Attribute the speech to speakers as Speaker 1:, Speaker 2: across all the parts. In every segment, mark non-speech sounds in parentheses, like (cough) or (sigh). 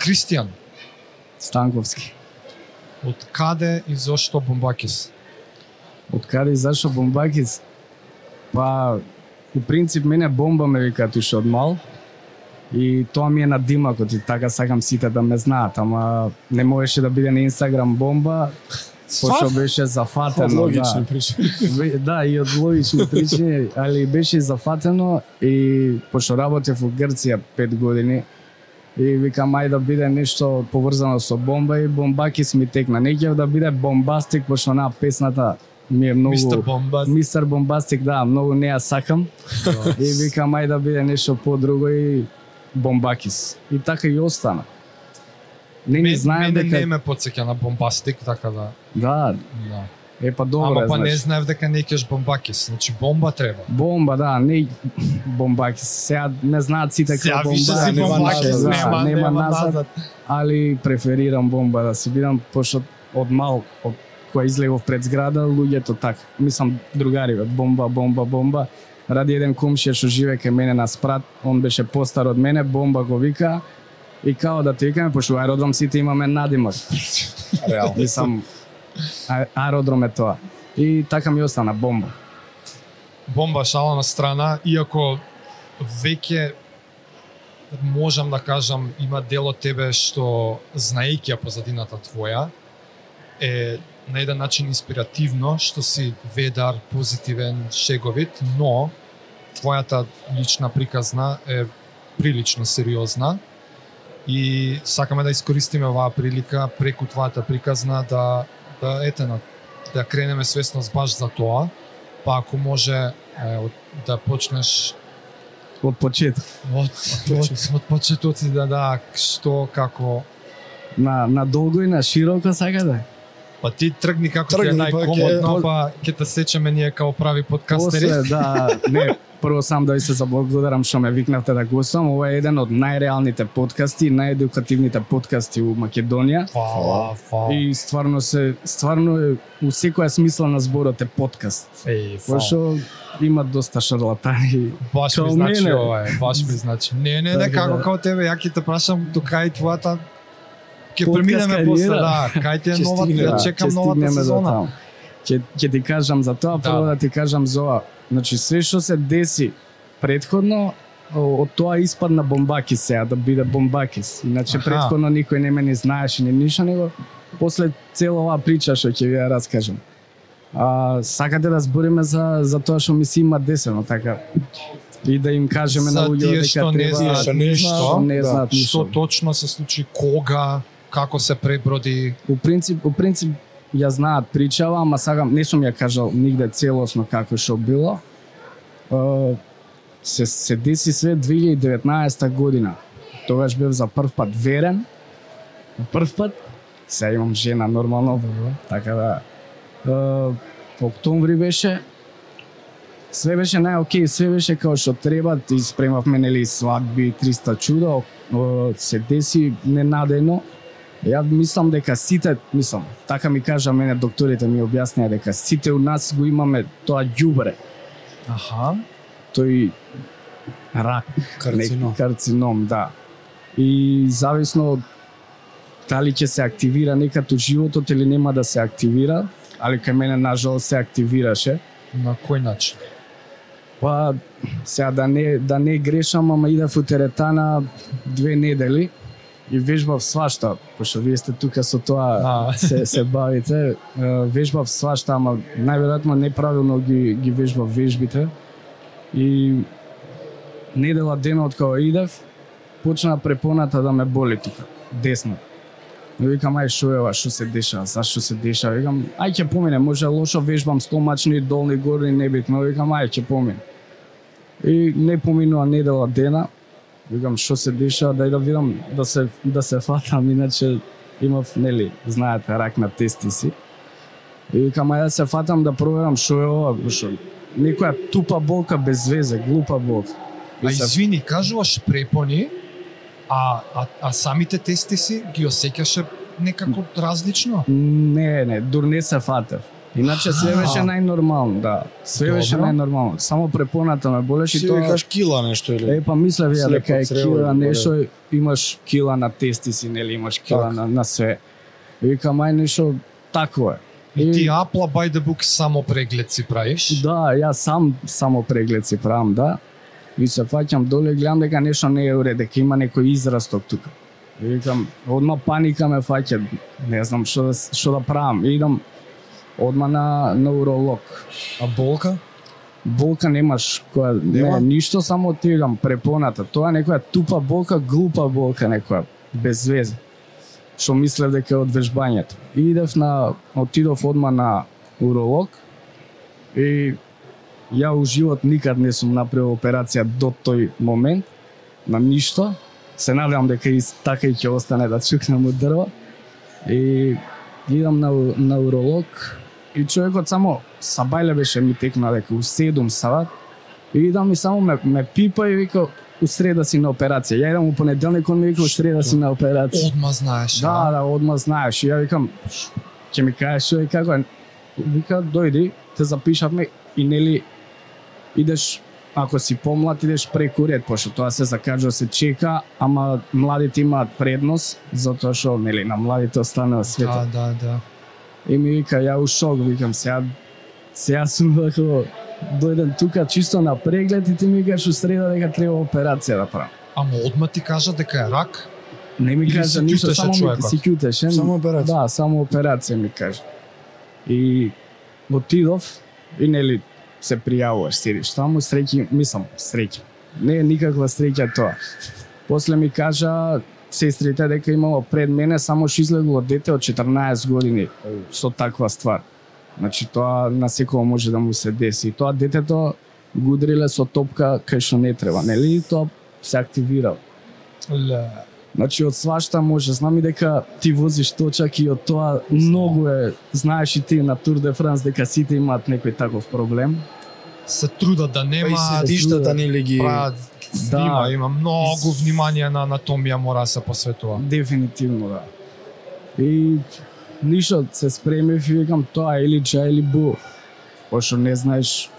Speaker 1: Кристијан,
Speaker 2: Станковски.
Speaker 1: од каде и зошто Бомбакис?
Speaker 2: Од каде и зашо Бомбакис? Па, у принцип, мене бомба ме викаат уште од мал. И тоа ми е на димакот и така сакам сите да ме знаат, ама не можеше да биде на Инстаграм бомба, пошто беше зафатено.
Speaker 3: Логични
Speaker 2: да.
Speaker 3: причини.
Speaker 2: Да, и од логични причини, али беше зафатено и пошто работев во Грција пет години и викам ај да биде нешто поврзано со бомба и бомбакис ми текна. Не ќе да биде бомбастик, пошто на песната ми е многу...
Speaker 1: Мистер Бомба.
Speaker 2: Мистер Бомбастик, да, многу не ја сакам. и викам ај да биде нешто подруго и бомбакис. И така и остана. Не ни
Speaker 1: Мен,
Speaker 2: знаем
Speaker 1: мене
Speaker 2: дека...
Speaker 1: не ме подсеќа на Бомбастик, така да...
Speaker 2: Да,
Speaker 1: да.
Speaker 2: Е па добро
Speaker 1: Ама па не
Speaker 2: значи.
Speaker 1: знаев дека не кеш Бомбакис, значи бомба треба.
Speaker 2: Бомба, да, не бомбаки. Сега не знаат сите
Speaker 1: Сега
Speaker 2: како
Speaker 1: више
Speaker 2: бомба.
Speaker 1: си
Speaker 3: нема
Speaker 1: Бомбакис,
Speaker 3: назад,
Speaker 1: нема, нема назад.
Speaker 2: али преферирам бомба да се бидам пошто од мал од која излегов пред зграда луѓето така. Мислам другари бомба, бомба, бомба. Ради еден комшија што живее кај мене на спрат, он беше постар од мене, бомба го вика и као да те викаме пошто аеродром сите имаме надимак.
Speaker 3: Реално.
Speaker 2: Мислам а- аеродром е тоа. И така ми остана бомба.
Speaker 1: Бомба шала на страна, иако веќе можам да кажам има дел од тебе што знаејќи ја позадината твоја е на еден начин инспиративно што си ведар, позитивен, шеговит, но твојата лична приказна е прилично сериозна и сакаме да искористиме оваа прилика преку твојата приказна да да ете на да кренеме свесност баш за тоа, па ако може е, од, да почнеш
Speaker 2: Од почеток.
Speaker 1: од, од, од почетоци да да што како
Speaker 2: На, на долго и на широко сакате?
Speaker 1: па ти тргни како ти е
Speaker 3: Тргни, па,
Speaker 1: најкомодно, па ќе те сечеме ние као прави подкастери.
Speaker 2: После, да, не, (laughs) прво сам да ви се заблагодарам што ме викнавте да гостувам. Ова е еден од најреалните подкасти, наједукативните подкасти у Македонија.
Speaker 1: Фала, фала.
Speaker 2: И стварно се стварно е у секоја смисла на зборот е подкаст.
Speaker 1: Еј, фала.
Speaker 2: Пошто има доста шарлатани.
Speaker 1: Баш ми значи
Speaker 2: мене.
Speaker 1: ова е, баш ми значи. Не, не, не, како
Speaker 2: да.
Speaker 1: као тебе, ја ќе те прашам до кај твојата ќе преминеме после, да, кај ти е (laughs) новата, чекам новата сезона.
Speaker 2: Ќе ќе ти кажам за тоа,
Speaker 1: Да.
Speaker 2: прво да ти кажам за ова. Значи све што се деси предходно од тоа испадна бомбакис сега да биде бомбакис. Иначе
Speaker 1: Аха.
Speaker 2: предходно никој не ме ни знаеше ни ништо него после цела оваа прича што ќе ви ја раскажам. А, сакате да збориме за за тоа што ми се има десено така и да им кажеме на
Speaker 1: За
Speaker 2: луѓето
Speaker 1: тие
Speaker 2: дека
Speaker 1: што не
Speaker 2: треба
Speaker 1: знаат
Speaker 3: што не
Speaker 1: ништо,
Speaker 3: знаат,
Speaker 2: не
Speaker 3: да.
Speaker 2: знаат
Speaker 1: што
Speaker 2: ништо.
Speaker 1: точно се случи, кога, како се преброди,
Speaker 2: У принцип, у принцип ја знаат причава, ама сакам не сум ја кажал нигде целосно како што било. Се се деси све 2019 година. Тогаш бев за прв пат верен. Прв пат се имам жена нормално, така да е, октомври беше Све беше најокей, све беше како што треба, и спремавме нели свадби, 300 чуда, о, се деси ненадено. Ја мислам дека сите, мислам, така ми кажа мене докторите ми објаснија дека сите у нас го имаме тоа ѓубре,
Speaker 1: Аха.
Speaker 2: тој рак,
Speaker 3: Карцином.
Speaker 2: Карцином, да. И зависно од дали ќе се активира некад у животот или нема да се активира, али кај мене нажал се активираше.
Speaker 1: На кој начин?
Speaker 2: Па сега да не да не грешам, ама идев у теретана две недели и вежбав свашта, пошто вие сте тука со тоа
Speaker 1: А.
Speaker 2: се се бавите. Вежбав свашта, ама најверојатно неправилно ги ги вежбав вежбите. И недела денот кога идев, почна препоната да ме боли тука, десно. И викам, ај, шо е ова, шо се дешава, зашто се дешава? Викам, ај ќе помине, може лошо вежбам стомачни, долни, горни, небитно. Викам, ај, ќе помине. И не поминува недела дена. Викам, шо се дешава, дај да видам, да се, да се фатам, иначе имав, нели, знаете, рак на тестиси. И викам, ај да се фатам да проверам шо е ова, шо некоја тупа болка без везе, глупа болка. И
Speaker 1: А
Speaker 2: се-
Speaker 1: извини, кажуваш препони, а, а, а самите тестиси ги осеќаше некако различно?
Speaker 2: Не, не, дур не се фатев. Иначе све беше најнормално, да. Све беше
Speaker 1: Добро.
Speaker 2: најнормално. Само препоната ме болеше и
Speaker 3: Си
Speaker 2: тоа.
Speaker 3: викаш кила нешто или?
Speaker 2: Е, па мислев ја дека е кила нешто, имаш кила на тестиси, нели, имаш кила
Speaker 3: Така.
Speaker 2: на, на све. И викам, ај нешто такво е.
Speaker 1: И ти апла by the book само преглед си правиш?
Speaker 2: Да, ја сам само преглед си правам, да. И се фаќам доле, гледам дека нешто не е уред, дека има некој израсток тука. И викам, одма паника ме фаќа, не знам што да, што да правам. И идам одма на, на уролог.
Speaker 3: А болка?
Speaker 2: Болка немаш која
Speaker 3: Нема?
Speaker 2: не ништо само ти видам препоната. Тоа е некоја тупа болка, глупа болка некоја без везе. Што мислев дека е од вежбањето. И идев на отидов одма на уролог и ја у живот никад не сум направил операција до тој момент на ништо. Се надевам дека и така и ќе остане да чукнам од дрво. И идам на, на уролог и човекот само сабајле беше ми текна дека у 7 сат и идам и само ме, ме пипа и вика у среда си на операција. Ја идам у понеделник, он ми вика у среда си на операција.
Speaker 1: Одма знаеш,
Speaker 2: Да,
Speaker 1: а?
Speaker 2: да, одма знаеш. И ја викам, ќе ми кажеш што е како е. Вика, дојди, те запишавме и нели идеш ако си помлад идеш преку ред, пошто тоа се закажува се чека, ама младите имаат предност, затоа што нели на младите останува света.
Speaker 1: Да, да, да.
Speaker 2: И ми вика, ја у шок, викам, сега, сега сум вако, дојден тука чисто на преглед и ти ми викаш у среда дека треба операција да правам.
Speaker 1: Ама одма ти кажа дека е рак?
Speaker 2: Не ми кажа ништо, само ми
Speaker 1: човекот?
Speaker 2: си ќутеше.
Speaker 3: Само операција?
Speaker 2: Да, само операција ми кажа. И отидов и нели се пријавуваш, седиш таму, среќи, мислам, среќа. Не е никаква среќа тоа. После ми кажа сестрите дека имало пред мене само што излегло дете од 14 години со таква ствар. Значи тоа на секој може да му се деси. И тоа детето го удриле со топка кај што не треба, нели? И тоа се активирал.
Speaker 1: Ле.
Speaker 2: Значи од свашта може, знам и дека ти возиш точак и од тоа многу е, знаеш и ти на Тур де Франс дека сите имаат некој таков проблем.
Speaker 1: Се трудат да
Speaker 3: Па и
Speaker 1: нема,
Speaker 3: седиштата нели ги
Speaker 1: прават
Speaker 2: Да.
Speaker 1: има, има многу внимание на анатомија мора да се посветува.
Speaker 2: Дефинитивно да. И ништо се спремив и викам тоа или ча или бу. Пошто не знаеш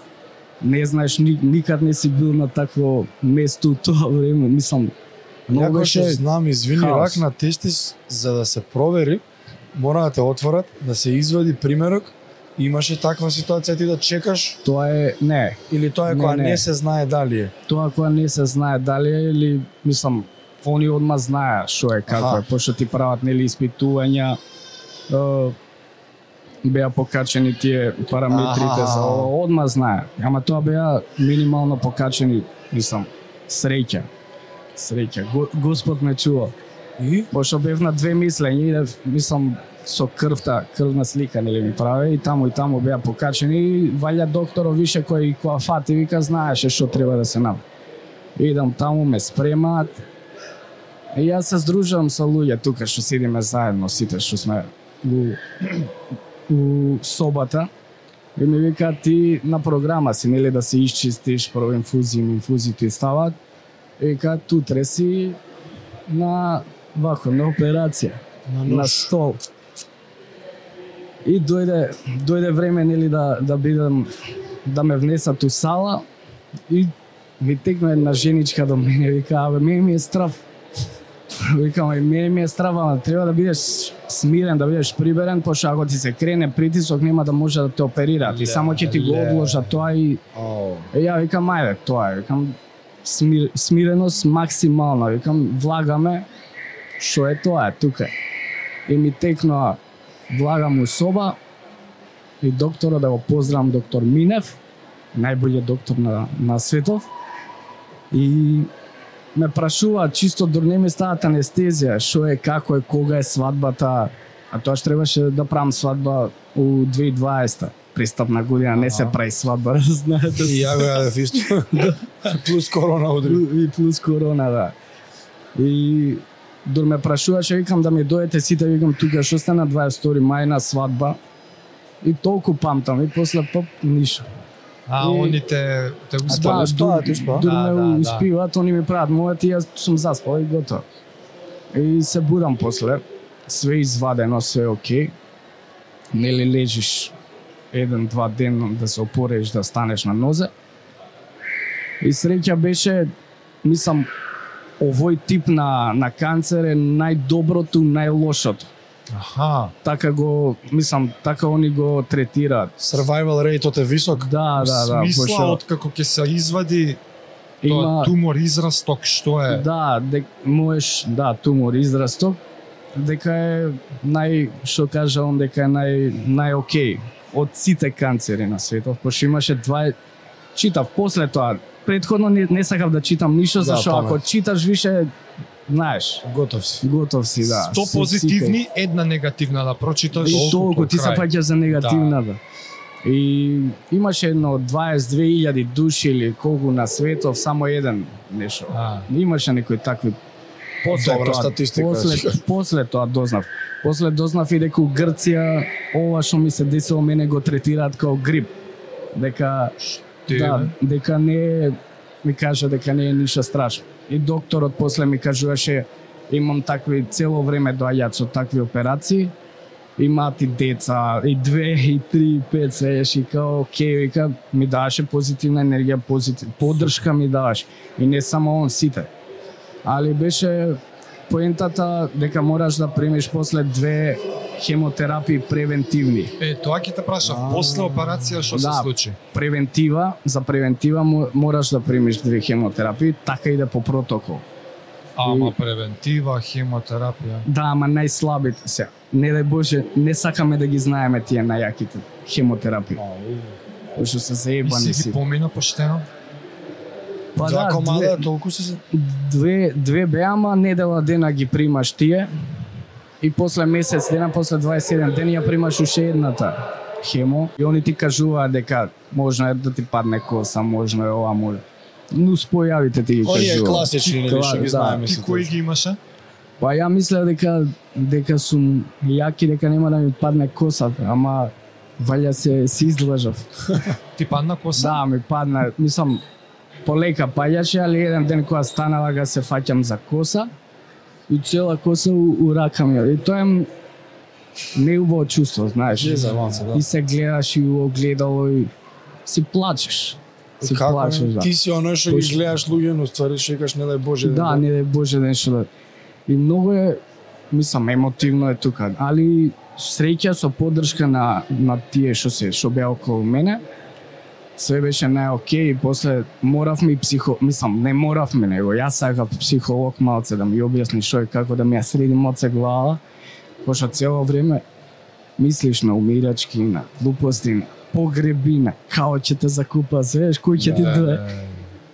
Speaker 2: не знаеш ни, никад не си бил на такво место у тоа време, мислам. Многу
Speaker 3: што
Speaker 2: беше
Speaker 3: знам, извини,
Speaker 2: хаос.
Speaker 3: рак на тестис, за да се провери, мора да те отворат, да се извади примерок, имаше таква ситуација ти да чекаш,
Speaker 2: тоа е не,
Speaker 3: или тоа е
Speaker 2: Не,
Speaker 3: кога
Speaker 2: не.
Speaker 3: не се знае дали е.
Speaker 2: тоа кога не се знае дали е или мислам они одма знаеа што е како
Speaker 3: Аха.
Speaker 2: е, пошто ти прават нели испитувања е, беа покачени тие параметрите
Speaker 3: Аха.
Speaker 2: за ова, одма знае. Ама тоа беа минимално покачени, мислам, среќа. Среќа. Го, Господ ме чува.
Speaker 3: И?
Speaker 2: Пошто бев на две мислења, мислам, со крвта, крвна слика, нели ми праве, и таму и таму беа покачени, и валја докторов више кој која фати, вика, знаеше што треба да се направи. Идам таму, ме спремаат, и јас се здружувам со луѓе тука што седиме заедно, сите што сме у, у собата, и ми вика ти на програма си, нели да се исчистиш, прво инфузии, инфузии ти стават, и вика тутре си на вако на операција на стол. И дојде дојде време нели да да бидам да ме внесат у сала и ми текна една женичка до мене вика абе мене ми е страв. Викам, мене ми е страв, ама треба да бидеш смирен, да бидеш приберен, пошто ако ти се крене притисок нема да може да те оперираат и само ќе ти го одложат тоа и. Е, ја викам, ајде, тоа е, викам, смир, смиреност максимална, викам, влагаме, што е тоа е, тука. И ми текнува, влагам у соба, и доктора, да го поздравам доктор Минев, најбољиот доктор на, на светов, и ме прашува, чисто дур не ми стават анестезија, што е, како е, кога е свадбата, а тоа што требаше да правам свадба у 2020 пристапна година, не се прави свадба, (laughs) знаете.
Speaker 3: И ја го јадев исто. (laughs) Плюс корона удри.
Speaker 2: И плюс корона, да. И дур ме прашуваше, викам да ми дојдете сите, викам тука што сте на 22 мај на свадба. И толку памтам и после поп ништо.
Speaker 1: А
Speaker 2: И-
Speaker 1: они те те
Speaker 2: А
Speaker 1: успеа.
Speaker 2: да,
Speaker 3: ти успеа?
Speaker 2: дур
Speaker 1: Да,
Speaker 2: ме
Speaker 1: да, да.
Speaker 2: успиваат, они ми прават мојот и јас сум заспал и готово. И се будам после, све извадено, све окей. Нели лежиш еден-два ден да се опореш да станеш на нозе. И среќа беше, мислам, овој тип на, на канцер е најдоброто, најлошото.
Speaker 1: Аха.
Speaker 2: Така го, мислам, така они го третираат.
Speaker 3: Survival rate е висок.
Speaker 2: Да, да, да.
Speaker 1: Смисла
Speaker 2: пошто
Speaker 1: од како ќе се извади тоа
Speaker 2: има,
Speaker 1: тумор израсток што е.
Speaker 2: да, дек, можеш, да, тумор израсток, дека е нај, што кажа он, дека е нај, нај окей од сите канцери на светот, пошто имаше два, читав после тоа, предходно не, не сакав да читам ништо,
Speaker 3: Да,
Speaker 2: зашто
Speaker 3: памет.
Speaker 2: ако читаш више, знаеш,
Speaker 3: Готов си.
Speaker 2: готов си, да.
Speaker 1: Сто позитивни, една негативна да прочиташ.
Speaker 2: И толку ти се паѓа за негативната. И имаше едно 22.000 души или колку на светов, само еден нешто. Имаше некои такви после
Speaker 3: Добра
Speaker 2: тоа,
Speaker 3: статистика.
Speaker 2: После, после тоа дознав. После дознав и дека у Грција ова што ми се десило мене го третираат како грип. Дека
Speaker 1: Ти,
Speaker 2: да, дека не ми кажа дека не е ништо страшно. И докторот после ми кажуваше имам такви цело време доаѓаат со такви операции, имаат и деца, и две, и три, и пет, свееш, и као, окей, вика, ми даваше позитивна енергија, позитив, поддршка ми даваш. И не само он, сите. Али беше поентата дека мораш да примиш после две хемотерапии превентивни.
Speaker 1: Е, тоа ќе те прашав,
Speaker 3: А.
Speaker 1: после операција што се
Speaker 2: Да.
Speaker 1: случи?
Speaker 2: превентива, за превентива мо- мораш да примиш две хемотерапии, така иде по протокол.
Speaker 1: Ама превентива, хемотерапија.
Speaker 2: Да, ама најслабите се. Не дај Боже, не сакаме да ги знаеме тие најаките хемотерапии. Пошто се
Speaker 1: И
Speaker 2: заебани
Speaker 1: си
Speaker 2: си.
Speaker 1: ги помина поштено?
Speaker 2: Па да,
Speaker 3: комада,
Speaker 2: две,
Speaker 3: толку се
Speaker 2: две, две бе, ама недела дена ги примаш тие. И после месец дена, после 27 дени ја примаш уште едната хемо. И они ти кажуваат дека можно е да ти падне коса, можно е ова, може. Нус појавите ти ги
Speaker 3: Оние
Speaker 2: кажуваат.
Speaker 3: класични, нели, што ги
Speaker 2: Да.
Speaker 3: знаеме
Speaker 1: Ти кои ги имаше?
Speaker 2: Па ја мислев дека дека сум јаки дека нема да ми падне косата, ама валја се се излажав. (laughs)
Speaker 1: Ти падна коса?
Speaker 2: Да, ми падна, мислам полека паѓаше, али еден ден кога станала га се фаќам за коса и цела коса у, у рака ми. И тоа е неубаво чувство, знаеш.
Speaker 3: Je за ванца, да.
Speaker 2: И се гледаш и у огледало и си плачеш. Си
Speaker 3: Како
Speaker 2: плачеш, да.
Speaker 3: Ти си оној што ги гледаш луѓе, но ствари што викаш не дај Боже.
Speaker 2: Да, не дај Боже нешто да. И многу е, мислам, емотивно е тука, али среќа со поддршка на, на тие што се, што беа околу мене, све беше најокей и после моравме и психо, мислам, не моравме него, јас сакав психолог малце да ми објасни што е како да ми ја среди моце глава, пошто цело време мислиш на умирачки, на глупости, на погреби, на као ќе те закупа, свеш, кој ќе ти даде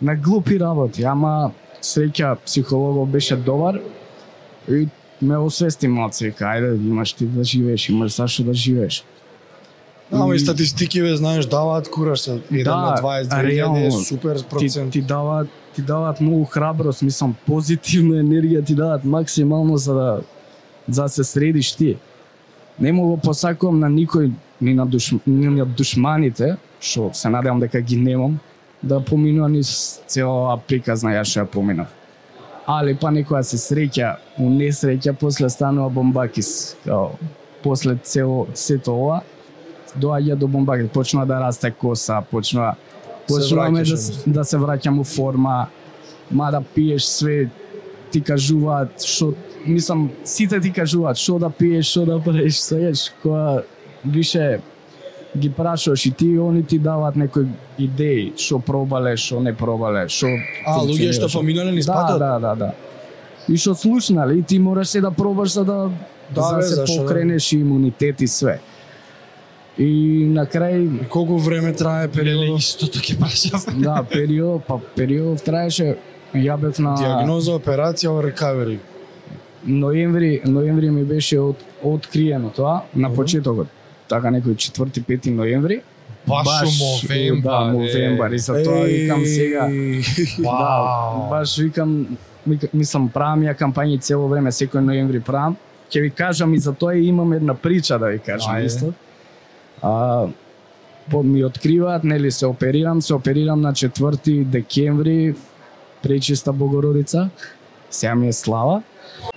Speaker 2: на глупи работи, ама среќа психологот беше добар и ме освести малце, вика, ајде, имаш ти да живееш, имаш зашто да живееш.
Speaker 3: Ама и статистики ве знаеш даваат кураж се 1
Speaker 2: Да,
Speaker 3: на 22 е супер
Speaker 2: Ти,
Speaker 3: процент.
Speaker 2: ти даваат ти даваат многу храброст, мислам, позитивна енергија ти даваат максимално за да за да се средиш ти. Не му го посакувам на никој ни на душ, ни на душманите, што се надевам дека ги немам, да поминува низ цела оваа приказна ја што ја поминав. Али па некоја се среќа, у несреќа после станува бомбакис, као после цело сето ова, доаѓа до бомбакис, почнува да расте коса, почнува почнуваме да, да се враќам у форма, мада пиеш све, ти кажуваат што мислам сите ти кажуваат што да пиеш, што да правиш, сеќаш кога више ги прашуваш и ти они ти даваат некои идеи, што пробале, што не пробале, што
Speaker 3: А, луѓе што поминале низ
Speaker 2: Да,
Speaker 3: патот?
Speaker 2: да, да, да. И што слушнали, и ти мораш се да пробаш за да
Speaker 3: Да,
Speaker 2: за
Speaker 3: бе,
Speaker 2: да се
Speaker 3: да?
Speaker 2: покренеш и имунитет и све. И на крај
Speaker 3: Колку време трае
Speaker 1: Леле,
Speaker 3: периодот?
Speaker 1: истото ќе прашав.
Speaker 2: Да, период, па период траеше ја бев на
Speaker 3: Диагноза, операција, recovery.
Speaker 2: ноември, ноември ми беше од, откриено тоа на почетокот. Така некој 4-5 ноември.
Speaker 1: Баш у мовембар.
Speaker 2: Да, мовембар. И за тоа викам сега. Да,
Speaker 1: Вау.
Speaker 2: баш викам, вика- мислам, правам ја кампањи цело време, секој ноември правам. Ќе ви кажам и за тоа имам една прича да ви кажам
Speaker 1: Ајде.
Speaker 2: исто. А, по, ми откриваат, нели се оперирам, се оперирам на 4 декември, пречиста Богородица, сега ми е слава,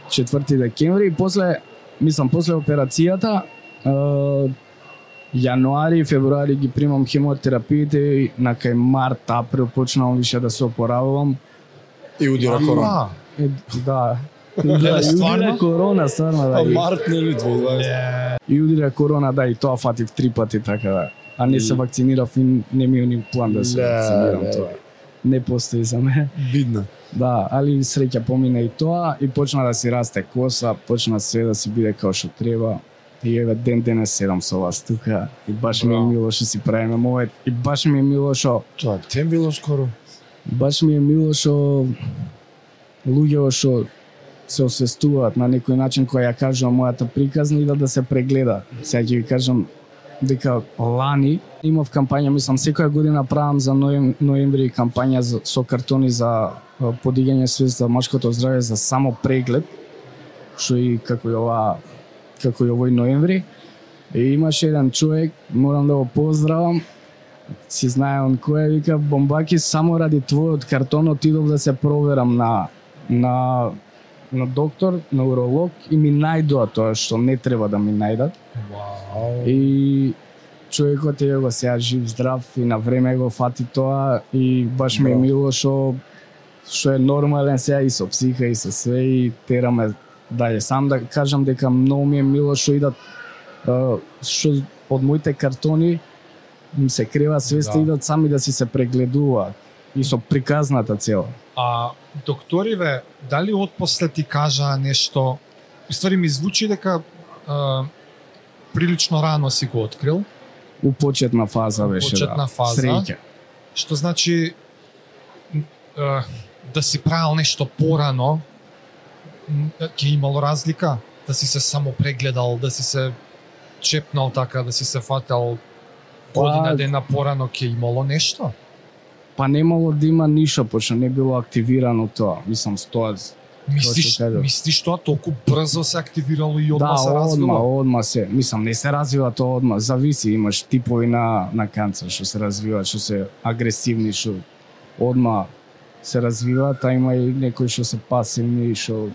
Speaker 2: 4 декември и после, мислам, после операцијата, а, јануари и февруари ги примам хемотерапиите и на кај март, април почнавам више да се опоравувам.
Speaker 3: И удира корона.
Speaker 2: Е, да. Да,
Speaker 1: стварно?
Speaker 2: корона, стварно, да.
Speaker 3: А март нели 2020?
Speaker 1: е,
Speaker 2: и удира корона, да, и тоа фатив три пати, така да. А не се вакцинирав и не ми ни план да се
Speaker 3: Леле.
Speaker 2: вакцинирам тоа. Не постои за мене.
Speaker 3: Видно.
Speaker 2: Да, али среќа помина и тоа и почна да си расте коса, почна све да си биде како што треба. И еве ден денес седам со вас тука и баш ми е мило што си правиме мовет и баш ми е мило што
Speaker 3: Тоа тем било скоро.
Speaker 2: баш ми е мило што луѓето што се освестуваат на некој начин кој ја кажувам мојата приказна и да да се прегледа. Сега ќе ви кажам дека лани имав кампања, мислам секоја година правам за ноем, ноември кампања за, со картони за подигање свест за машкото здравје за само преглед, што и како и ова како и овој ноември. И имаше еден човек, морам да го поздравам, си знае он кој е, вика Бомбаки само ради твојот картон отидов да се проверам на на на доктор, на уролог и ми најдоа тоа што не треба да ми најдат.
Speaker 1: вау.
Speaker 2: И човекот е го сега жив, здрав и на време го фати тоа и баш ми е
Speaker 3: Браво.
Speaker 2: мило што што е нормален сега и со психа и со све и тераме дале. Сам да кажам дека многу ми е мило што идат што од моите картони им се крева свеста
Speaker 1: Да.
Speaker 2: идат сами да си се прегледуваат и со приказната цела.
Speaker 1: А докториве, дали отпосле ти кажаа нешто? Ствари ми звучи дека а, прилично рано си го открил,
Speaker 2: У почетна фаза беше
Speaker 1: почетна
Speaker 2: да.
Speaker 1: фаза.
Speaker 2: Среќа.
Speaker 1: што значи а, да си правил нешто порано, ќе имало разлика? Да си се само прегледал, да си се чепнал така, да си се фател година
Speaker 2: Па-
Speaker 1: дена порано ќе имало нешто?
Speaker 2: Па немало да има ништо, пошто не било активирано тоа. Мислам, тоа
Speaker 1: Мислиш,
Speaker 2: Тоа
Speaker 1: мислиш тоа толку брзо се активирало и одма
Speaker 2: да,
Speaker 1: се
Speaker 2: одма,
Speaker 1: развило?
Speaker 2: одма се. Мислам, не се развива тоа одма. Зависи, имаш типови на, на канцер што се развиваат, што се агресивни, што одма се развиваат, а има и некои што се пасивни, што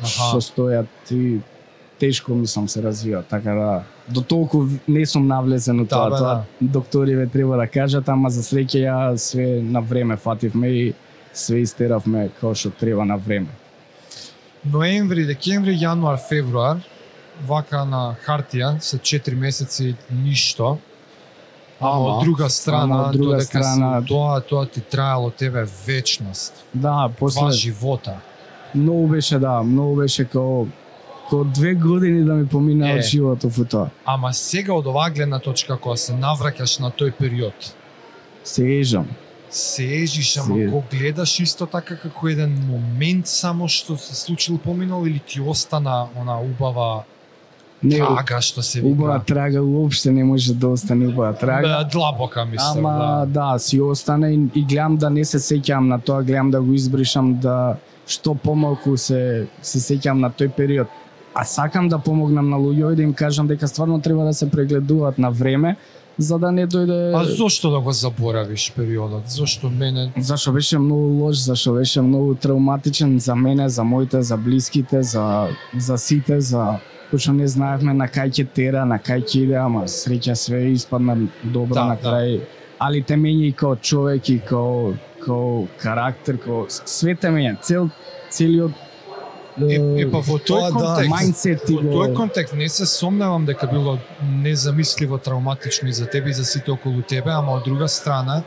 Speaker 2: што стојат и тешко мислам се развива, така да до толку не сум навлезен у
Speaker 1: Да,
Speaker 2: тоа,
Speaker 1: бе,
Speaker 2: тоа докториве треба да кажат, ама за среќа ја све на време фативме и све истеравме како што треба на време.
Speaker 1: ноември, декември, јануар, февруар, вака на хартија се 4 месеци ништо. А
Speaker 2: Ама,
Speaker 1: од друга страна,
Speaker 2: ама од друга
Speaker 1: додека
Speaker 2: страна-
Speaker 1: си, тоа тоа ти траело тебе вечност.
Speaker 2: Да, после
Speaker 1: Два живота.
Speaker 2: многу беше да, многу беше како како две години да ми помина од животот во тоа.
Speaker 1: Ама сега од оваа гледна точка кога се навраќаш на тој период,
Speaker 2: Се ежам.
Speaker 1: се ежиш, ама
Speaker 2: Се-
Speaker 1: го гледаш исто така како еден момент само што се случил поминал или ти остана она убава
Speaker 2: Не,
Speaker 1: трага што се вика.
Speaker 2: убава трага уопште не може да остане убава трага.
Speaker 1: Длабока мислам,
Speaker 2: Ама
Speaker 1: да.
Speaker 2: да. си остане и, и гледам да не се сеќам на тоа, гледам да го избришам да што помалку се се сеќам на тој период. А сакам да помогнам на луѓе и да им кажам дека стварно треба да се прегледуваат на време за да не дојде
Speaker 1: А зошто да го заборавиш периодот? Зошто мене
Speaker 2: Зашо беше многу лош, зашо беше многу травматичен за мене, за моите, за блиските, за за сите, за пошто не знаевме на кај ќе тера, на кај ќе иде, ама среќа све испадна добро
Speaker 1: Да,
Speaker 2: на
Speaker 1: да.
Speaker 2: крај. Али те мења и као човек и као као карактер, као све те мења, цел целиот
Speaker 1: е, па во тој
Speaker 3: тоа да,
Speaker 1: контекст.
Speaker 2: мајндсет
Speaker 1: Во тој контекст не се сомневам дека било незамисливо травматично и за тебе и за сите околу тебе, ама од друга страна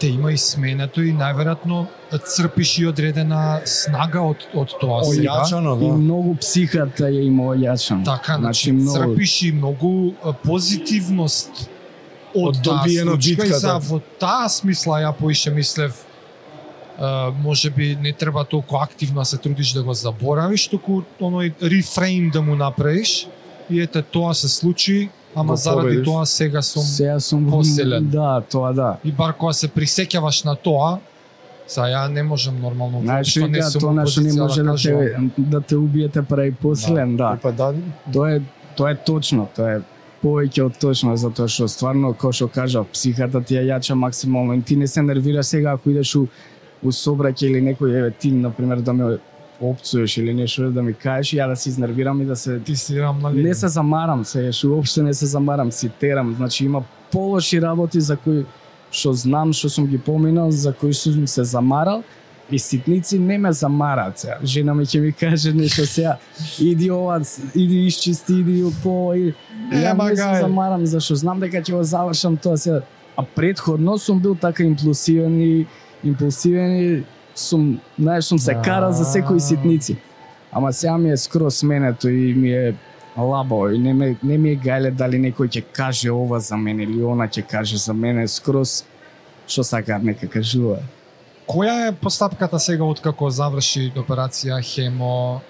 Speaker 1: те има и сменето и најверојатно црпиш и одредена снага од од тоа сега.
Speaker 3: Ојачано,
Speaker 2: и
Speaker 3: да.
Speaker 2: многу психата ја има ојачан.
Speaker 1: Така, значи,
Speaker 2: многу-
Speaker 1: црпиш и многу позитивност од,
Speaker 3: Од
Speaker 1: таа
Speaker 3: добиена
Speaker 1: случка и
Speaker 3: битката.
Speaker 1: за во таа смисла ја поише мислев може би не треба толку активно да се трудиш да го заборавиш, туку оној рефрейм да му направиш и ете тоа се случи, ама
Speaker 3: Го
Speaker 1: заради
Speaker 3: победиш.
Speaker 1: тоа сега сум
Speaker 2: Сега сум
Speaker 1: посилен.
Speaker 2: Да, тоа да.
Speaker 1: и бар кога се присеќаваш на тоа, Са ја не можам нормално
Speaker 2: Знаеш
Speaker 1: што не
Speaker 2: вика,
Speaker 1: сум
Speaker 2: тоа
Speaker 1: у
Speaker 2: нешто не може да
Speaker 1: кажувам.
Speaker 2: те, да те убиете прави посилен, да.
Speaker 3: И па да,
Speaker 2: Тоа е тоа е точно, тоа е повеќе од точно затоа што стварно кој што кажа психата ти ја јача максимално и ти не се нервираш сега ако идеш у у собраќај или некој еве ти на пример да ме опцуеш или нешто да ми кажеш, ја да се изнервирам и да се
Speaker 1: Ти си рамна
Speaker 2: не се замарам, се еш уопште не се замарам, си терам. Значи има полоши работи за кои што знам, што сум ги поминал, за кои сум се замарал и ситници не ме замараат сега. Жена ми ќе ми каже нешто сега, иди ова, иди исчисти, иди по и ја не се замарам зашто знам дека ќе го завршам тоа сега. А предходно сум бил така импулсивен и импулсивен и сум, знаеш, сум се карал за секои ситници. Ама сега ми е скроз сменето и ми е лабаво и не, ме, не ми е гајле дали некој ќе каже ова за мене или она ќе каже за мене скроз што сакаат нека кажува.
Speaker 1: Која е постапката сега откако заврши операција хемо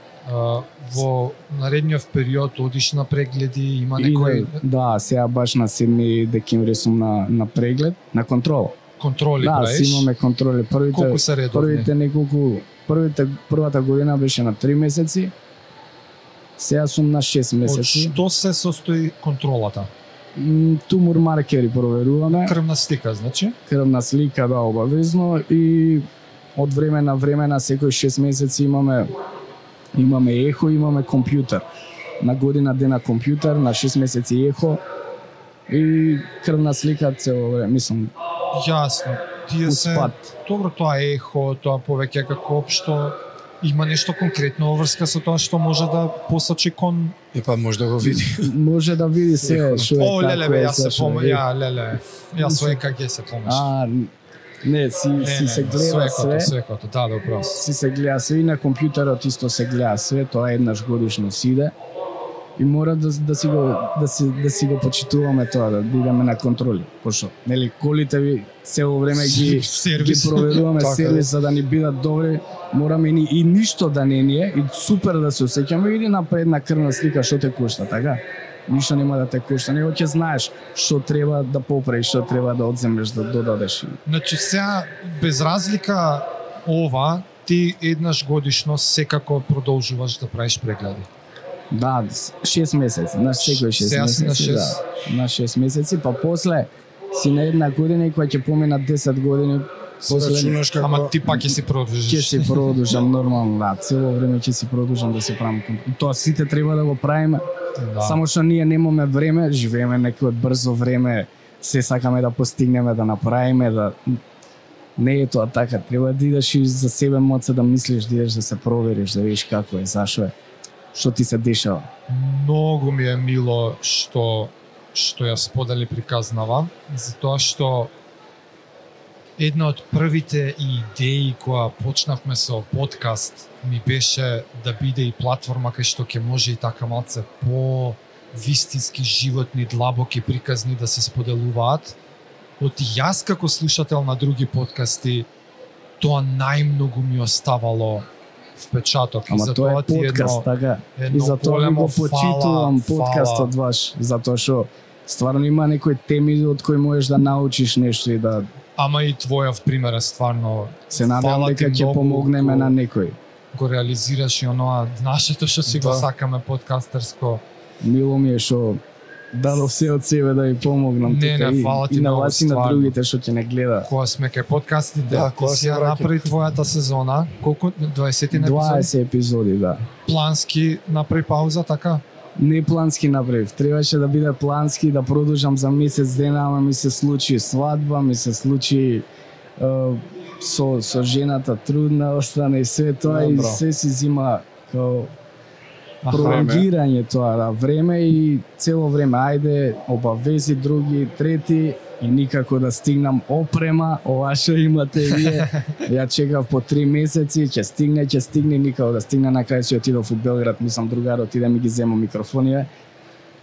Speaker 1: во наредниот период одиш на прегледи, има некој
Speaker 2: И, да, сега баш на 7 декември сум на, на преглед, на контрола.
Speaker 1: Контроли
Speaker 2: да,
Speaker 1: правиш?
Speaker 2: си имаме контроли. Првите,
Speaker 1: Колку се редовни?
Speaker 2: првите неколку, првите, првата година беше на 3 месеци, сега сум на 6
Speaker 1: Од
Speaker 2: месеци.
Speaker 1: што се состои контролата?
Speaker 2: Тумор маркери проверуваме.
Speaker 1: Крвна слика, значи?
Speaker 2: крвна слика да обавезно и од време на време на секој 6 месеци имаме имаме ехо, имаме компјутер. На година дена компјутер, на 6 месеци ехо и крвна слика цело време, мислам,
Speaker 1: Јасно. Тие се. Добро, тоа е ехо, тоа повеќе како општо има нешто конкретно во врска со тоа што може да посочи кон
Speaker 3: И па може да го види. (laughs)
Speaker 2: Може да види се што е
Speaker 1: О, леле бе,
Speaker 2: е,
Speaker 1: јас се
Speaker 2: зашо
Speaker 1: пом...
Speaker 2: е.
Speaker 1: ја, леле. Јас со ЕКГ се помеш.
Speaker 2: А, не, си, си се гледа све.
Speaker 1: Свекото, да, добро.
Speaker 2: си се гледа све и на компјутерот исто се гледа све, тоа еднаш годишно си иде. И мора да, да си го да си да си го почитуваме тоа да идеме на контроли. Пошто нели колите ви цело време ги ги
Speaker 1: сервис.
Speaker 2: проверуваме
Speaker 3: Така
Speaker 2: сервис за да ни бидат добри, мораме и, ни- и ништо да не ни е и супер да се осеќаме иди на крвна слика што те кошта, така? Ништо нема да те кошта, него ќе знаеш што треба да поправиш, што треба да одземеш, да додадеш.
Speaker 1: Значи сега без разлика ова ти еднаш годишно секако продолжуваш да правиш прегледи.
Speaker 2: Да, 6 месеци, на секој 6
Speaker 1: Сега си
Speaker 2: месеци.
Speaker 1: на
Speaker 2: Да, на 6 месеци, па после си на една година и кога ќе помина 10 години, после
Speaker 3: рачунаш како
Speaker 1: Ама ти пак ќе си продолжиш.
Speaker 2: ќе си продолжам нормално, да, цело време ќе си продолжам да се правам. кон- И тоа сите треба да го правиме,
Speaker 1: Да.
Speaker 2: само што ние немаме време, живееме некој брзо време, се сакаме да постигнеме, да направиме, да Не е тоа така, треба да идеш и за себе моце да мислиш, да идеш да се провериш, да видиш како е, зашо е, што ти се дешава.
Speaker 1: Многу ми е мило што што ја сподели приказнава, затоа што една од првите идеи која почнавме со подкаст ми беше да биде и платформа кај што ќе може и така малце по вистински животни, длабоки приказни да се споделуваат. Од јас како слушател на други подкасти тоа најмногу ми оставало впечаток и
Speaker 2: Ама
Speaker 1: за
Speaker 2: тоа е подкаст,
Speaker 1: едно,
Speaker 2: така. И
Speaker 1: едно
Speaker 2: затоа ви
Speaker 1: големо
Speaker 2: го почитувам подкастот ваш, затоа што стварно има некои теми од кои можеш да научиш нешто и да
Speaker 1: Ама и твојов пример е стварно
Speaker 2: се надевам дека ќе помогнеме
Speaker 1: го-
Speaker 2: на некој.
Speaker 1: го реализираш и оноа (laughs) нашето што си го
Speaker 3: Да.
Speaker 1: сакаме подкастерско.
Speaker 2: Мило ми е што дадов се од себе да ви помогнам
Speaker 1: Не,
Speaker 2: тука
Speaker 1: не,
Speaker 2: и,
Speaker 1: фала ти
Speaker 2: и на вас и на другите што ќе не гледа.
Speaker 1: Кога сме кај подкастите,
Speaker 3: Да,
Speaker 1: ти
Speaker 3: кога
Speaker 1: си ја направи твојата сезона, колку 20 епизоди?
Speaker 2: 20 епизоди, да.
Speaker 1: Плански направи пауза, така?
Speaker 2: Не плански направив. Требаше да биде плански, да продолжам за месец дена, ама ми се случи свадба, ми се случи е, со, со жената трудна (laughs) остана и све тоа и
Speaker 3: Добро.
Speaker 2: се си зима као. Пролонгирање тоа да време и цело време. Ајде обавези други трети и никако да стигнам опрема ова што имате вие. (laughs) Ја чекав по три месеци ќе стигне ќе стигне никако да стигне. На крај си отидов у Белград мислам другарот иде ми ги зема микрофонија.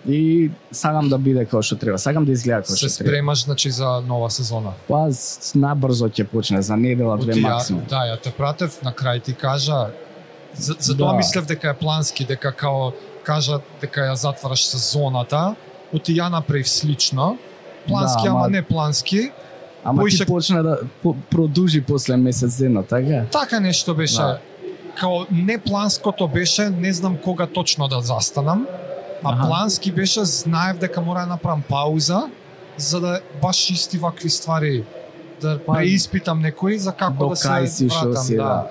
Speaker 2: И сакам да биде како што треба сакам да изгледа како
Speaker 1: Се
Speaker 2: што треба.
Speaker 1: спремаш значи за нова сезона.
Speaker 2: па набрзо ќе почне за недела две максимум.
Speaker 1: Да, ја те пратев, на крај ти кажа, за, за тоа
Speaker 2: Да.
Speaker 1: мислев дека е плански, дека као кажа дека ја затвараш сезоната, оти ја направив слично, плански,
Speaker 2: Да,
Speaker 1: ама
Speaker 2: ама-
Speaker 1: не плански,
Speaker 2: ама
Speaker 1: Поише-
Speaker 2: ти почна да по, продужи после месец дена така
Speaker 1: така нешто беше.
Speaker 2: Да.
Speaker 1: Као не планското беше, не знам кога точно да застанам, а
Speaker 2: Аха.
Speaker 1: плански беше, знаев дека мора да направам пауза, за да баш исти вакви ствари да
Speaker 2: Па,
Speaker 1: преиспитам некои за како да се вратам,
Speaker 2: си да.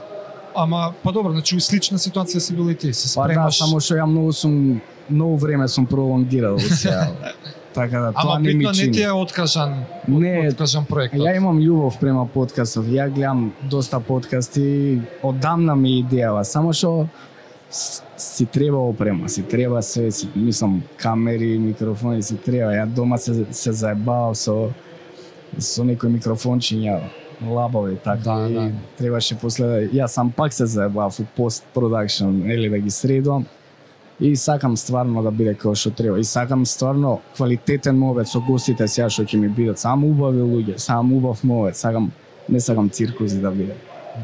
Speaker 1: Ама па добро, значи слична ситуација си бил и ти, се
Speaker 2: Па да,
Speaker 1: спремаш.
Speaker 2: само што ја многу сум многу време сум пролонгирал сега. (laughs) така да тоа
Speaker 1: Ама
Speaker 2: не ми
Speaker 1: битно не
Speaker 2: чини.
Speaker 1: ти е откажан,
Speaker 2: Не,
Speaker 1: откажан проектот.
Speaker 2: Ја имам љубов према подкастов. Ја гледам доста подкасти, одамна ми идејава, само што си треба опрема, си треба се, си, мислам, камери, микрофони, си треба. Ја дома се, се заебавав со, со некои микрофончиња, лабави, така.
Speaker 1: Да,
Speaker 2: и
Speaker 1: да.
Speaker 2: требаше после, ја сам пак се заебавав у пост продакшн, или да ги средувам. И сакам стварно да биде како што треба. И сакам стварно квалитетен мовет со гостите сега што ќе ми бидат. Само убави луѓе, само убав мовет. Сакам не сакам циркузи да биде.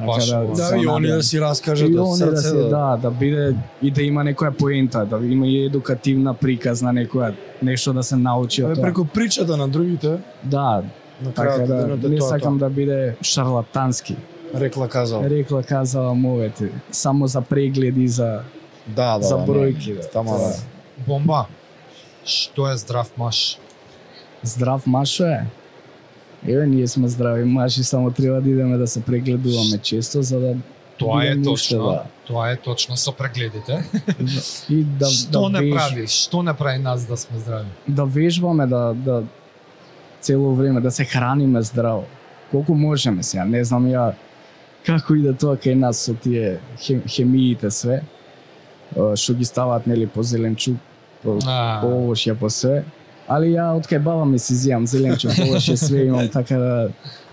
Speaker 1: Баш
Speaker 2: Така
Speaker 1: убаво.
Speaker 3: Да,
Speaker 2: се
Speaker 3: и они да си раскажат
Speaker 2: И
Speaker 3: од
Speaker 2: да
Speaker 3: срце.
Speaker 2: се да, да биде и да има некоја поента, да има и едукативна приказна некоја нешто да се научи од тоа.
Speaker 3: преку причата на другите,
Speaker 2: Да,
Speaker 3: на
Speaker 2: така да
Speaker 3: е
Speaker 2: не
Speaker 3: тоа,
Speaker 2: сакам
Speaker 3: тоа.
Speaker 2: да биде шарлатански.
Speaker 3: Рекла казал.
Speaker 2: Рекла казала мовете, само за прегледи за
Speaker 3: Да, да,
Speaker 2: за
Speaker 3: да,
Speaker 2: бројки, да.
Speaker 3: Тама да.
Speaker 1: Бомба. Што е здрав маш?
Speaker 2: Здрав машо е. Еве, ние сме здрави маши, само треба да идеме да се прегледуваме често, за да
Speaker 1: Тоа е точно.
Speaker 2: да.
Speaker 1: Тоа е точно со прегледите.
Speaker 2: и да,
Speaker 1: Што
Speaker 2: да,
Speaker 1: не
Speaker 2: веж-
Speaker 1: прави? Што не прави нас да сме здрави?
Speaker 2: да вежбаме, да, да цело време, да се храниме здраво. Колку можеме сега, не знам ја како иде тоа кај нас со тие хем, хемиите све, што ги ставаат нели по зеленчук, по,
Speaker 1: А.
Speaker 2: по овошје, по све. Али ја од кај баба ми си зијам зеленчук, овошје све имам, така да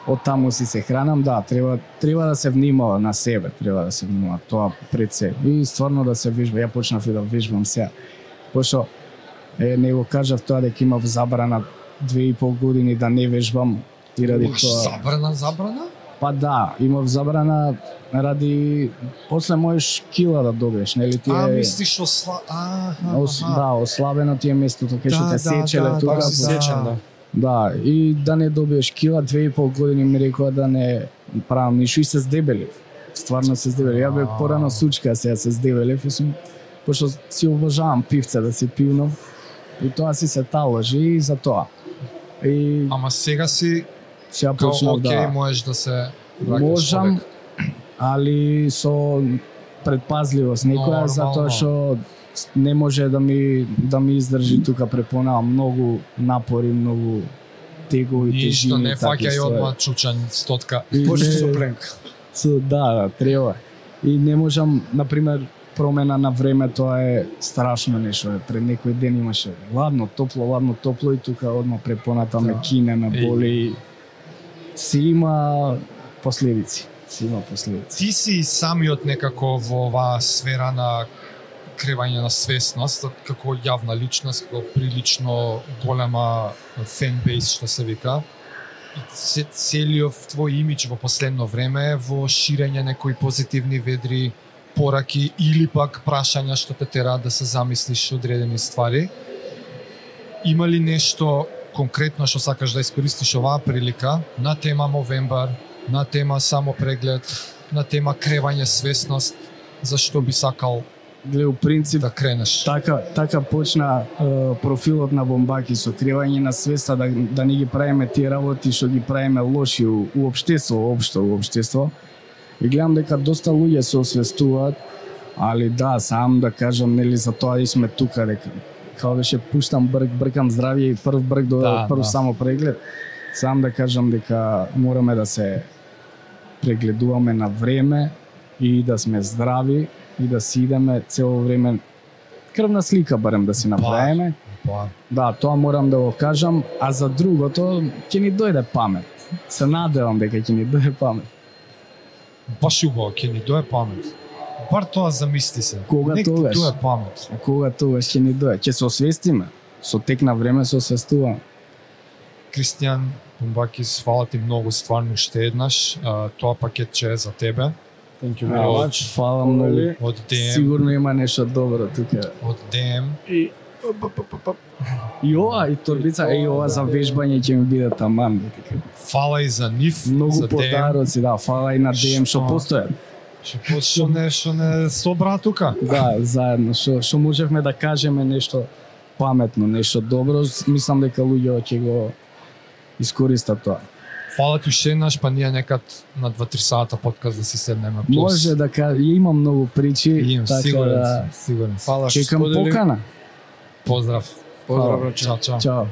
Speaker 2: од таму си се хранам, да, треба треба да се внимава на себе, треба да се внимава тоа пред се. И стварно да се вежба, ја почнав и да вежбам сега. Пошто е, не го кажав тоа дека имав забрана две и пол години да не вежбам и ради
Speaker 1: Баш
Speaker 2: тоа.
Speaker 1: забрана, забрана?
Speaker 2: Па да, имав забрана ради после можеш кила да добиеш, нели ти
Speaker 1: А,
Speaker 2: е
Speaker 1: мислиш осла... А,
Speaker 2: ос, да, ослабено ти е местото кај што
Speaker 1: Да,
Speaker 2: те
Speaker 1: да,
Speaker 2: сечеле
Speaker 1: да,
Speaker 2: тука.
Speaker 3: Пак си
Speaker 1: Да.
Speaker 3: сечен, да.
Speaker 2: Да, и да не добиеш кила, две и пол години ми рекоа да не правам ништо и се здебелив. Стварно се здебелив. Ја бе
Speaker 1: А.
Speaker 2: порано сучка, сега се здебелив и сум пошто си обожавам пивце да си пивно. И тоа си се таложи и за тоа. И
Speaker 1: Ама сега си
Speaker 2: сега
Speaker 1: као
Speaker 2: почнав
Speaker 1: окей,
Speaker 2: да
Speaker 1: можеш да се враќаш
Speaker 2: можам,
Speaker 1: повек.
Speaker 2: али со предпазливост некоја
Speaker 1: Нормално.
Speaker 2: затоа што не може да ми да ми издржи тука препонава многу напори, многу тегови
Speaker 1: Ништо
Speaker 2: тежини.
Speaker 1: не
Speaker 2: такви
Speaker 1: фаќај
Speaker 2: ствари.
Speaker 1: одма чучањ стотка.
Speaker 2: И
Speaker 3: Почни со пленка.
Speaker 2: Со, да, да, треба. И не можам, на пример, промена на време, тоа е страшно нешто. Пред некој ден имаше ладно, топло, ладно, топло и тука одма препоната ме
Speaker 1: Да.
Speaker 2: кине, ме
Speaker 1: Еј.
Speaker 2: боли. Си има последици. Си има последици.
Speaker 1: Ти си самиот некако во оваа сфера на кревање на свесност, како јавна личност, како прилично голема фенбейс, што се вика. И се, целиот твој имидж во последно време е во ширење некои позитивни ведри пораки или пак прашања што те тераат да се замислиш одредени ствари. Има ли нешто конкретно што сакаш да искористиш оваа прилика на тема Мовембар, на тема само преглед, на тема кревање свесност, зашто би сакал
Speaker 2: Гле, у принцип,
Speaker 1: да кренеш?
Speaker 2: така, така почна е, профилот на Бомбаки со кривање на свеста да, да не ги правиме тие работи што ги правиме лоши у, у обштество, општо у обштество. И гледам дека доста луѓе се освестуваат, али да, сам да кажам, нели за тоа и сме тука, дека као беше пуштам брк, бркам здравје и прв брк до
Speaker 1: Да,
Speaker 2: прв
Speaker 1: да.
Speaker 2: само преглед. Сам да кажам дека мораме да се прегледуваме на време и да сме здрави и да си идеме цело време крвна слика барем да си направиме.
Speaker 1: Па,
Speaker 2: Да, тоа морам да го кажам, а за другото ќе ни дојде памет. Се надевам дека ќе ни дојде памет.
Speaker 1: Баш убаво, ќе ни дое памет. Бар тоа замисли се.
Speaker 2: Кога
Speaker 1: Нек ти
Speaker 2: тогаш?
Speaker 1: дое памет.
Speaker 2: А кога тогаш ќе ни дојде? Ќе се освестиме. Со тек на време се освестуваме.
Speaker 1: Кристијан Бумбакис, фала ти многу стварно уште еднаш. А, тоа пакетче е за тебе.
Speaker 3: Thank you
Speaker 1: very much.
Speaker 3: much.
Speaker 2: Фала многу.
Speaker 1: Од DM,
Speaker 2: Сигурно има нешто добро тука.
Speaker 1: од DM.
Speaker 3: И
Speaker 2: И ова, и торбица, и ова за вежбање ќе ми биде таман. дека.
Speaker 1: Фала и за нив,
Speaker 2: Многу
Speaker 1: за DM.
Speaker 2: подароци, да, фала и на DM што
Speaker 1: Што?
Speaker 2: постојат.
Speaker 1: Што што не што не собра тука.
Speaker 2: Да, заедно, што што можевме да кажеме нешто паметно, нешто добро, мислам дека луѓето ќе го искористат тоа.
Speaker 1: Фала ти уште еднаш, па ние некад на 2-3 сата подкаст да си седнеме. Плюс.
Speaker 2: Може да ка... имам многу причи,
Speaker 1: Имам,
Speaker 2: така
Speaker 1: сигурен
Speaker 2: да
Speaker 1: сигурен.
Speaker 3: Фала што
Speaker 2: чекам покана.
Speaker 3: Pozdrav.
Speaker 2: Pozdrav.
Speaker 3: Hvala.
Speaker 1: Čao, čao.
Speaker 2: Ćao.